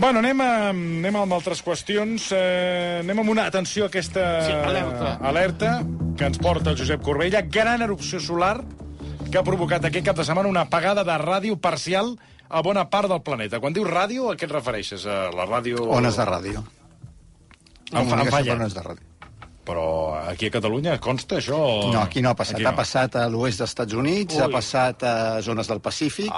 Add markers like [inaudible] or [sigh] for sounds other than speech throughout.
Bueno, anem, a, anem amb altres qüestions. Eh, anem amb una atenció a aquesta Sí, alerta. alerta que ens porta el Josep Corbella. Gran erupció solar que ha provocat aquest cap de setmana una apagada de ràdio parcial a bona part del planeta. Quan dius ràdio, a què et refereixes? A la ràdio... Ones de ràdio. Em, em Comunicació falla. ones de ràdio. Però aquí a Catalunya consta això? o- No, aquí no ha passat. Aquí Ha passat a l'oest dels Estats Units, Ui. ha passat a zones del Pacífic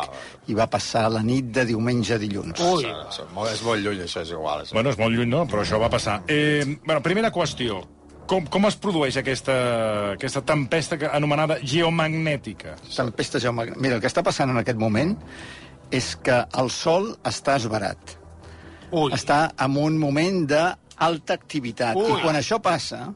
i va passar la nit de diumenge a dilluns. Ui, És és molt lluny, això és igual. És... Bueno, és molt lluny, no? Però això va passar. Eh, bueno, primera qüestió. Com, com es produeix aquesta, aquesta tempesta que, anomenada geomagnètica? Tempesta geomagnètica. Mira, el que està passant en aquest moment és que el Sol està esbarat. ui. Està en un moment d'alta activitat. Ui. I quan això passa,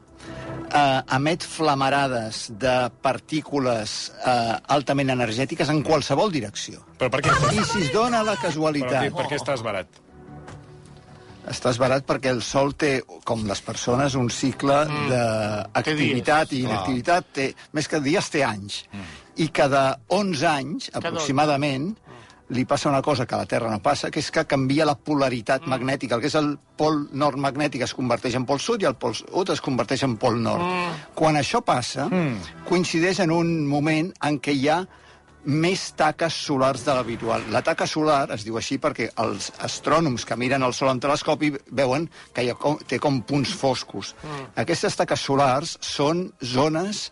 eh, emet flamarades de partícules eh, altament energètiques en qualsevol direcció. Però per què? I si es dona la Per, casualitat... què, per què estàs barat? Està esbarat perquè el Sol té, com les persones, un cicle Mm. d'activitat i inactivitat. Té, més que dies, té anys. I cada 11 anys, Cada aproximadament, li passa una cosa que a la Terra no passa, que és que canvia la polaritat Mm. magnètica. El que és el pol nord magnètic es converteix en pol sud i el pol sud es converteix en pol nord. Mm. Quan això passa, coincideix en un moment en què hi ha més taques solars de l'habitual. La taca solar es diu així perquè els astrònoms que miren el Sol amb telescopi veuen que hi ha com, té com punts foscos. Mm. Aquestes taques solars són zones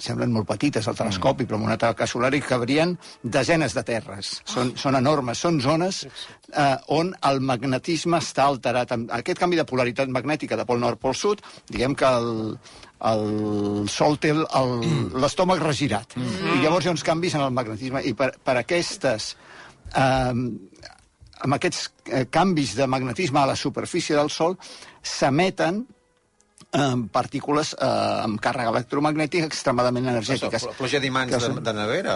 semblen molt petites al telescopi, però amb una taca solar hi cabrien desenes de terres. Són, són enormes. Són zones eh, on el magnetisme està alterat. Aquest canvi de polaritat magnètica de pol nord-pol sud, diguem que el, el Sol té el- l'estómac regirat. I llavors hi ha uns canvis en el magnetisme. I per, per aquestes... Eh, amb aquests eh, canvis de magnetisme a la superfície del Sol s'emeten eh, partícules eh, amb càrrega electromagnètica extremadament energètiques. Això, pluja d'imants de, són- de nevera?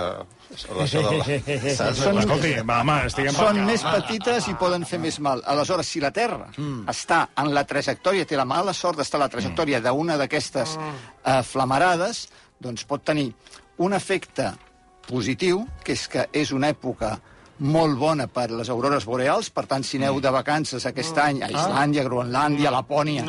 O això de la... [laughs] Són- Escolti, va, home, estiguem... Són més petites i poden fer més mal. Aleshores, si la Terra està en la trajectòria, té la mala sort d'estar a la trajectòria d'una d'aquestes eh, flamarades, doncs pot tenir un efecte positiu, que és que és una època molt bona per les aurores boreals, per tant, si aneu de vacances aquest any a Islàndia, Groenlàndia, Lapònia,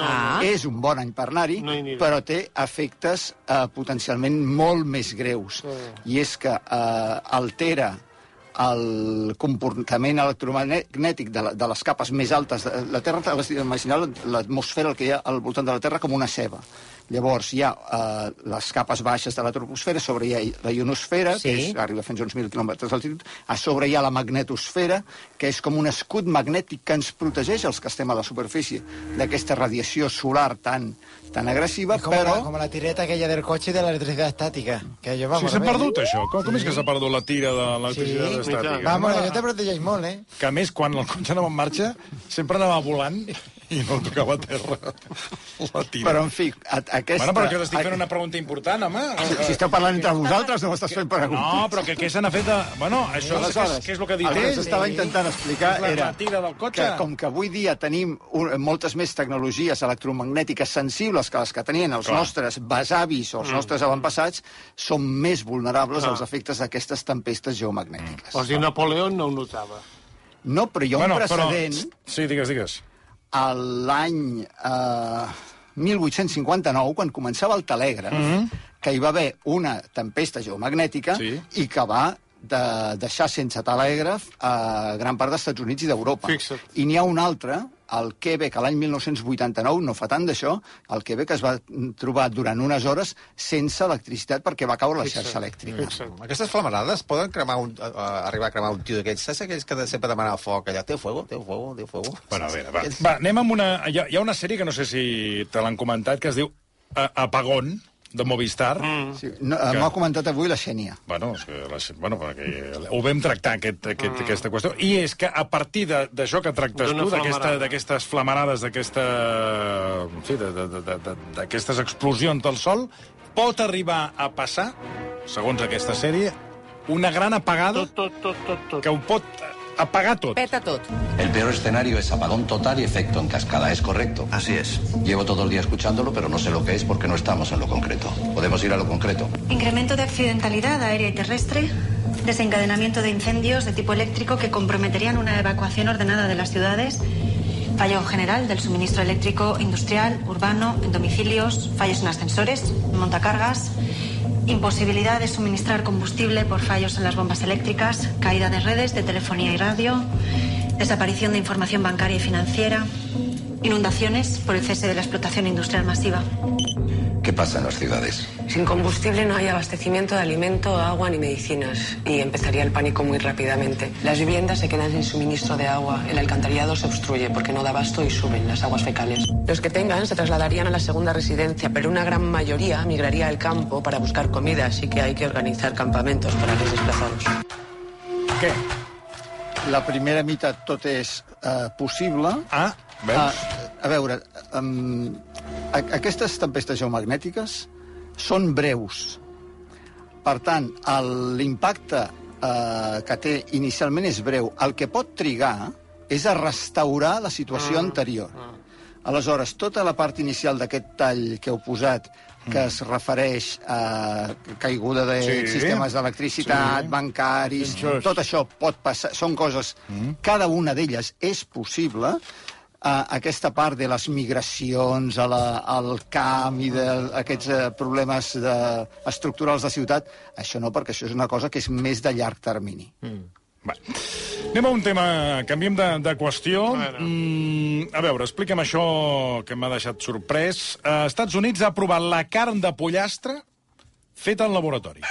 és un bon any per anar-hi, No però té efectes eh, potencialment molt més greus. I és que eh, altera el comportament electromagnètic de, la, de les capes més altes. De, la Terra, d'imaginar l'atmosfera, que hi ha al voltant de la Terra, com una ceba. Llavors hi ha eh, les capes baixes de la troposfera, sobre hi ha la ionosfera, Sí. que és, arriba fins a uns 1.000 quilòmetres d'altitud, a sobre hi ha la magnetosfera, que és com un escut magnètic que ens protegeix, els que estem a la superfície, d'aquesta radiació solar tan, tan agressiva, Como, però... la, como la tireta aquella del coche de la electricidad estática. Que Sí, llevamos s'ha a ver. perdut, això? Com, com és que s'ha perdut la tira de l'electricitat Sí, estàtica? Vamos, yo te protegéis molt, eh? Que a més, quan el cotxe anava en marxa, sempre anava volant i no tocava a terra la tira. Però, en fi, a, aquesta... Bueno, però que t'estic fent una pregunta important, home. Si, si esteu parlant entre vosaltres, no m'estàs fent preguntes. No, però que què se n'ha fet de... Bueno, això és, què, és, què és el que ha dit el que ell? s'estava intentant explicar la era tira del cotxe. que com que avui dia tenim un, moltes més tecnologies electromagnètiques sensibles que les que tenien els Clar. nostres besavis o els nostres avantpassats, som més vulnerables als efectes d'aquestes tempestes geomagnètiques. Vols dir, Napoleón no ho notava. No, però hi ha un bueno, precedent Però... Sí, digues, digues. A l'any eh, 1859, quan començava el telègraf, que hi va haver una tempesta geomagnètica Sí. i que va de deixar sense telègraf a gran part dels Estats Units i d'Europa. I n'hi ha un altre, el Quebec, l'any 1989, no fa tant d'això, el Quebec es va trobar durant unes hores sense electricitat perquè va caure la xarxa elèctrica. Fixa't. Aquestes flamarades poden cremar un, uh, arribar a cremar un tio d'aquells. Saps aquells que de sempre demanava foc allà? Té fuego, té fuego, té fuego. Bueno, a veure, va. va anem amb una... Hi ha, hi ha una sèrie que no sé si te l'han comentat, que es diu uh, Apagón, de Movistar. Mm. Sí, no, eh, M'ha comentat avui la Xènia. Bueno, és que la, bueno, perquè ho vam tractar, aquest, aquest, mm. aquesta qüestió. I és que a partir de- d'això que tractes tu, d'aquestes flamarades, d'aquesta... en fi, d'aquestes explosions del sol, pot arribar a passar, segons aquesta sèrie, una gran apagada Tot, tot, tot, tot, tot. que ho pot apagar tot. Peta tot. El peor escenario es apagón total y efecto en cascada, ¿es correcto? Así es. Llevo todo el día escuchándolo, pero no sé lo que es porque no estamos en lo concreto. Podemos ir a lo concreto. Incremento de accidentalidad aérea y terrestre, desencadenamiento de incendios de tipo eléctrico que comprometerían una evacuación ordenada de las ciudades, fallo general del suministro eléctrico industrial, urbano, en domicilios, fallos en ascensores, en montacargas, imposibilidad de suministrar combustible por fallos en las bombas eléctricas, caída de redes de telefonía y radio, desaparición de información bancaria y financiera, inundaciones por el cese de la explotación industrial masiva. ¿Qué pasa en las ciudades? Sin combustible no hay abastecimiento de alimento, agua ni medicinas y empezaría el pánico muy rápidamente. Las viviendas se quedan sin suministro de agua, el alcantarillado se obstruye porque no da abasto y suben las aguas fecales. Los que tengan se trasladarían a la segunda residencia, pero una gran mayoría migraría al campo para buscar comida, así que hay que organizar campamentos para los desplazados. Què? La primera meitat tot és uh, possible. Ah, veus? Uh, a veure, um, aquestes tempestes geomagnètiques són breus. Per tant, l'impacte uh, que té inicialment és breu. El que pot trigar és a restaurar la situació anterior. Aleshores, tota la part inicial d'aquest tall que heu posat, que es refereix a caiguda de Sí. sistemes d'electricitat, Sí. bancaris, tot això pot passar, són coses, cada una d'elles és possible, aquesta part de les migracions a la, al camp i d'aquests uh, problemes de, estructurals de ciutat, això no, perquè això és una cosa que és més de llarg termini. Va. Anem a un tema, canviem de, de qüestió. Mm, a veure, explica'm això que m'ha deixat sorprès. Uh, Estats Units ha aprovat la carn de pollastre feta en laboratori.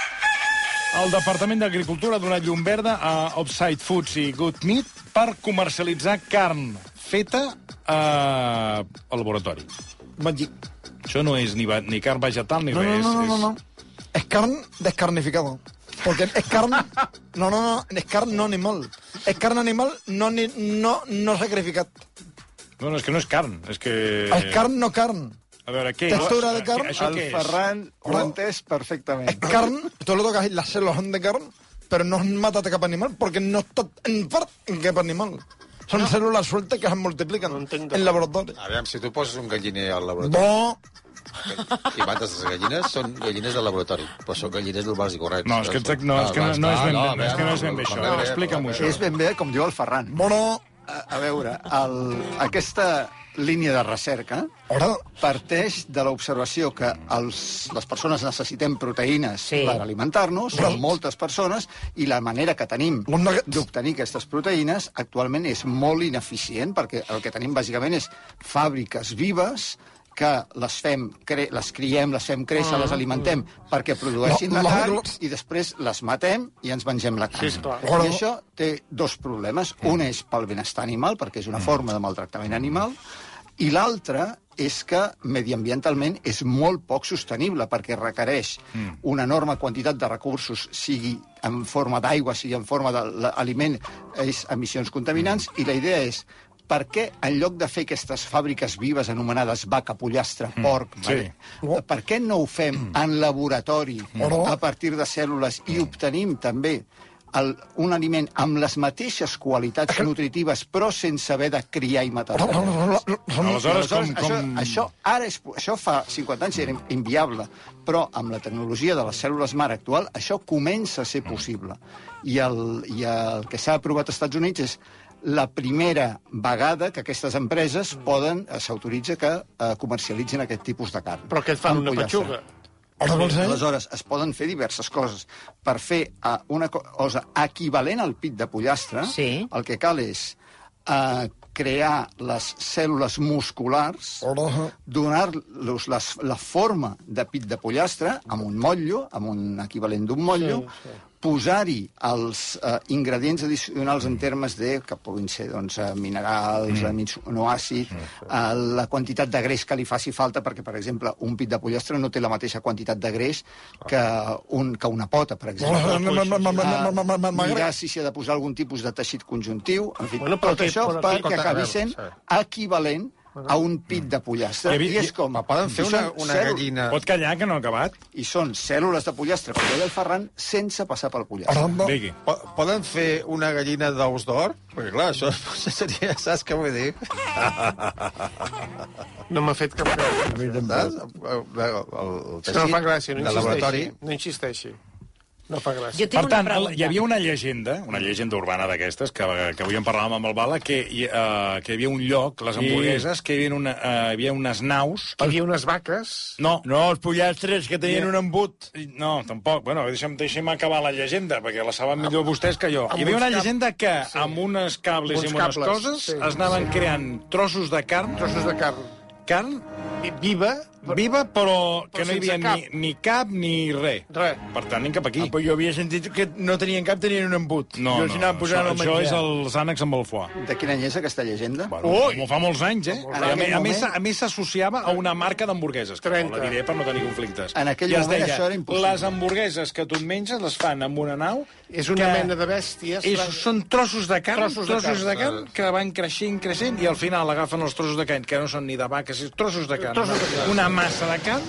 El Departament d'Agricultura ha donat llum verda a Offside Foods i Good Meat per comercialitzar carn feta uh, al laboratori. Magic. Això no és ni, va- ni carn vegetal ni No, no, res. no, no, és... no, no. Es carne descarnificado. Porque es carne... No, no, no, es carne no animal. Es carne animal no, ni, no, no sacrificat. No, no, és que no és carn, és que... Es carne no carne. A veure, què Textura és? de carn. Això el què és? Ferran ho ha No. entès perfectament. Es carne, tú lo tocas y las células son de carne, pero no mata a cap animal porque no está en part cap animal. Son células sueltas que se multiplican No entenc. en laboratorio. Aviam, si tu poses un galliner al laboratori Bo, i mates les gallines, són gallines del laboratori, però són gallines normals i correctes. No, és que, exacte, no, és que no, no, és ben, bé, és que no és ben bé això. Explica'm-ho, això. És ben bé, com diu el Ferran. bueno, A, a veure, el, aquesta línia de recerca ahora, parteix de l'observació que els, les persones necessitem proteïnes Sí. per alimentar-nos, són moltes persones, i la manera que tenim d'obtenir aquestes proteïnes actualment és molt ineficient, perquè el que tenim bàsicament és fàbriques vives que les fem, cre les criem, les fem créixer, les alimentem perquè produeixin No, la carn no. i després les matem i ens mengem la carn. Sí, esclar. I això té dos problemes. Un és pel benestar animal, perquè és una forma de maltractament animal, i l'altre és que mediambientalment és molt poc sostenible perquè requereix una enorme quantitat de recursos, sigui en forma d'aigua, sigui en forma d'aliment, és emissions contaminants, i la idea és per què en lloc de fer aquestes fàbriques vives anomenades vaca, pollastre, porc, sí. vale, per què no ho fem en laboratori a partir de cèl·lules i obtenim també el, un aliment amb les mateixes qualitats nutritives però sense haver de criar i matar. Aleshores, com... Aleshores, com... això, això, ara és, això fa 50 anys era inviable, però amb la tecnologia de les cèl·lules mare actual això comença a ser possible. I el, i el que s'ha aprovat als Estats Units és la primera vegada que aquestes empreses poden, eh, s'autoritza que eh, comercialitzin aquest tipus de carn. Però què et fan, una petxuga? vols dir? Aleshores, es poden fer diverses coses. Per fer uh, una co- cosa equivalent al pit de pollastre, Sí. el que cal és uh, crear les cèl·lules musculars, donar-los la forma de pit de pollastre amb un motllo, amb un equivalent d'un motllo, sí, sí posar-hi els eh, ingredients addicionals en termes de, que puguin ser doncs, eh, minerals, mm. aminoàcids, mm. eh, la quantitat de greix que li faci falta, perquè, per exemple, un pit de pollastre no té la mateixa quantitat de greix que, un, que una pota, per exemple. Mirar ah, si s'hi ha de posar algun tipus de teixit conjuntiu, en fi, tot això perquè acabi sent equivalent a un pit de pollastre. Havia- I és com... Ma, poden fer i una, una cèl- gallina... Pot callar, que no ha acabat? I són cèl·lules de pollastre, com deia el Ferran, sense passar pel pollastre. ahora, Digui. Po- Poden fer una gallina d'ous d'or? Perquè, clar, això [laughs] seria... Saps què vull dir? [laughs] No m'ha fet cap gràcia. Saps? El, el, el És que no fa gràcia, no de laboratori... insisteixi. No insisteixi. No fa gràcia. Jo tinc Per tant, una el- pregunta. hi havia una llegenda, una llegenda urbana d'aquestes, que, que avui en parlàvem amb el Bala, que, eh, que hi havia un lloc, les hamburgueses, que hi havia, una, eh, hi havia unes naus... Hi havia unes vaques... No, No, els pollastres que tenien un embut. No, tampoc. Bueno, deixa'm, deixa'm acabar la llegenda, perquè la saben millor vostès que jo. Amb Hi havia una llegenda que Sí. amb unes cables Uns i amb unes cables, coses sí, es anaven sí. creant trossos de carn, Trossos de carn carn viva, viva, però, Però que no hi havia cap. ni, ni cap ni res. Res. Per tant, anem cap aquí. Ah, però jo havia sentit que no tenien cap, tenien un embut. No, I no, posant això, això és els ànecs amb el foie. De quin any és aquesta llegenda? Bueno, Ui! Fa molts anys, eh? En A, més- a, més, moment- a més s'associava a una marca d'hamburgueses, que no 30. la diré per no tenir conflictes. En aquell I moment deia, això era impossible. Les hamburgueses que tu et menges les fan amb una nau... És una mena de bèsties. És, són trossos de carn, Trossos trossos, de de, carn. carn, que van creixent, creixent, i al final agafen els trossos de carn, que no són ni de vaques, trossos de carn. Trossos de carn. Una massa de carn,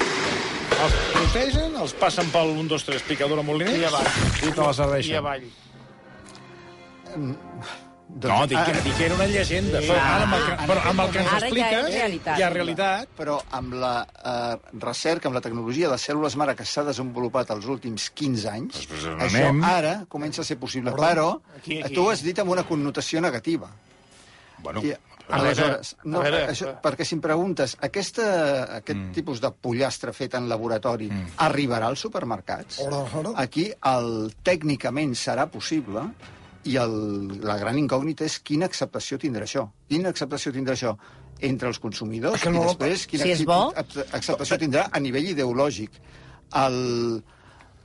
els protegen, els passen pel 1, 2, 3 picadora moliners I avall. i te la serveixen. I avall. No, dic, que, dic que era una llegenda. Però, ara amb el que, però amb el que ens ja expliques, és realitat. hi ha realitat. Però amb la eh, recerca, amb la tecnologia de cèl·lules mare que s'ha desenvolupat els últims 15 anys, Després on això anem? ara comença a ser possible. Però Aquí, aquí. tu ho has dit amb una connotació negativa. Bueno, I, aleshores, veure, no, a veure, això, perquè si em preguntes, aquesta, aquest mm. tipus de pollastre fet en laboratori mm. arribarà als supermercats? Ora, ora. Aquí el, tècnicament serà possible i el, la gran incògnita és quina acceptació tindrà això. Quina acceptació tindrà això entre els consumidors Que no i després quina Si acceptació tindrà a nivell ideològic. El,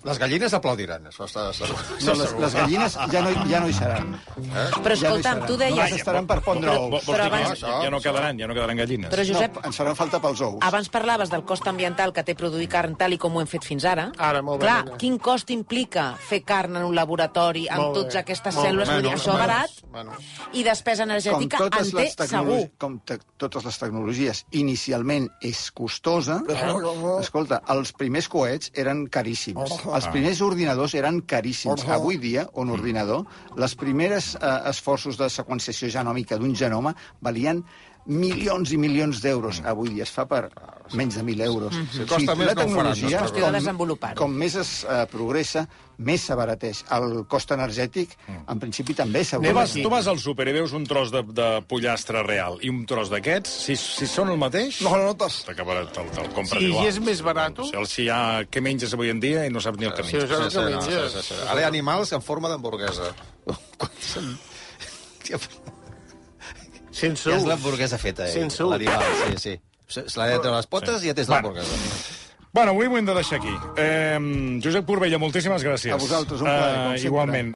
Les gallines aplaudiran, això està segur. no, les, les gallines ja no, ja no hi seran. Però Ja no escolta'm, tu deies... Només estaran per pondre ous. Però que abans- ja, ja no quedaran, ja no quedaran gallines. Però, Josep, No, ens faran falta pels ous. abans parlaves del cost ambiental que té produir carn tal i com ho hem fet fins ara. Ara, molt bé, Clar, nena. quin cost implica fer carn en un laboratori amb bé, totes aquestes molt cèl·lules? bé. Menys, això menys, barat menys. i despesa com energètica totes, en té segur. com te, totes les tecnologies inicialment és costosa, escolta, els primers coets eren caríssims. Els primers ordinadors eren caríssims. Avui dia, un ordinador, les primeres eh, esforços de seqüenciació genòmica d'un genoma valien milions i milions d'euros. Avui dia es fa per menys de 1.000 euros. Si costa més, no ho faran, no es Qüestió de desenvolupar-ho. com més es eh, progressa, més s'abarateix. El cost energètic, en principi, també s'abarateix. tu vas al súper i veus un tros de, de pollastre real i un tros d'aquests, si, si són el mateix, No lo notas. t'acabarà, te'l, te'l compres Si igual. és més barat, O sigui, si hi ha què menges avui en dia i no saps ni el que Sí, menges. això- Sí, sí, no, sí, sí, sí. Ara hi ha animals en forma d'hamburguesa. [laughs] Sense Ja és l'hamburguesa feta, eh? Sense. L'animal, sí, sí. Se se l'ha de treure les potes Sí. i ja tens l'hamburguesa. Bueno, avui ho hem de deixar aquí. Eh, Josep Corbella, moltíssimes gràcies. A vosaltres, un plaer, com Eh, sempre. igualment.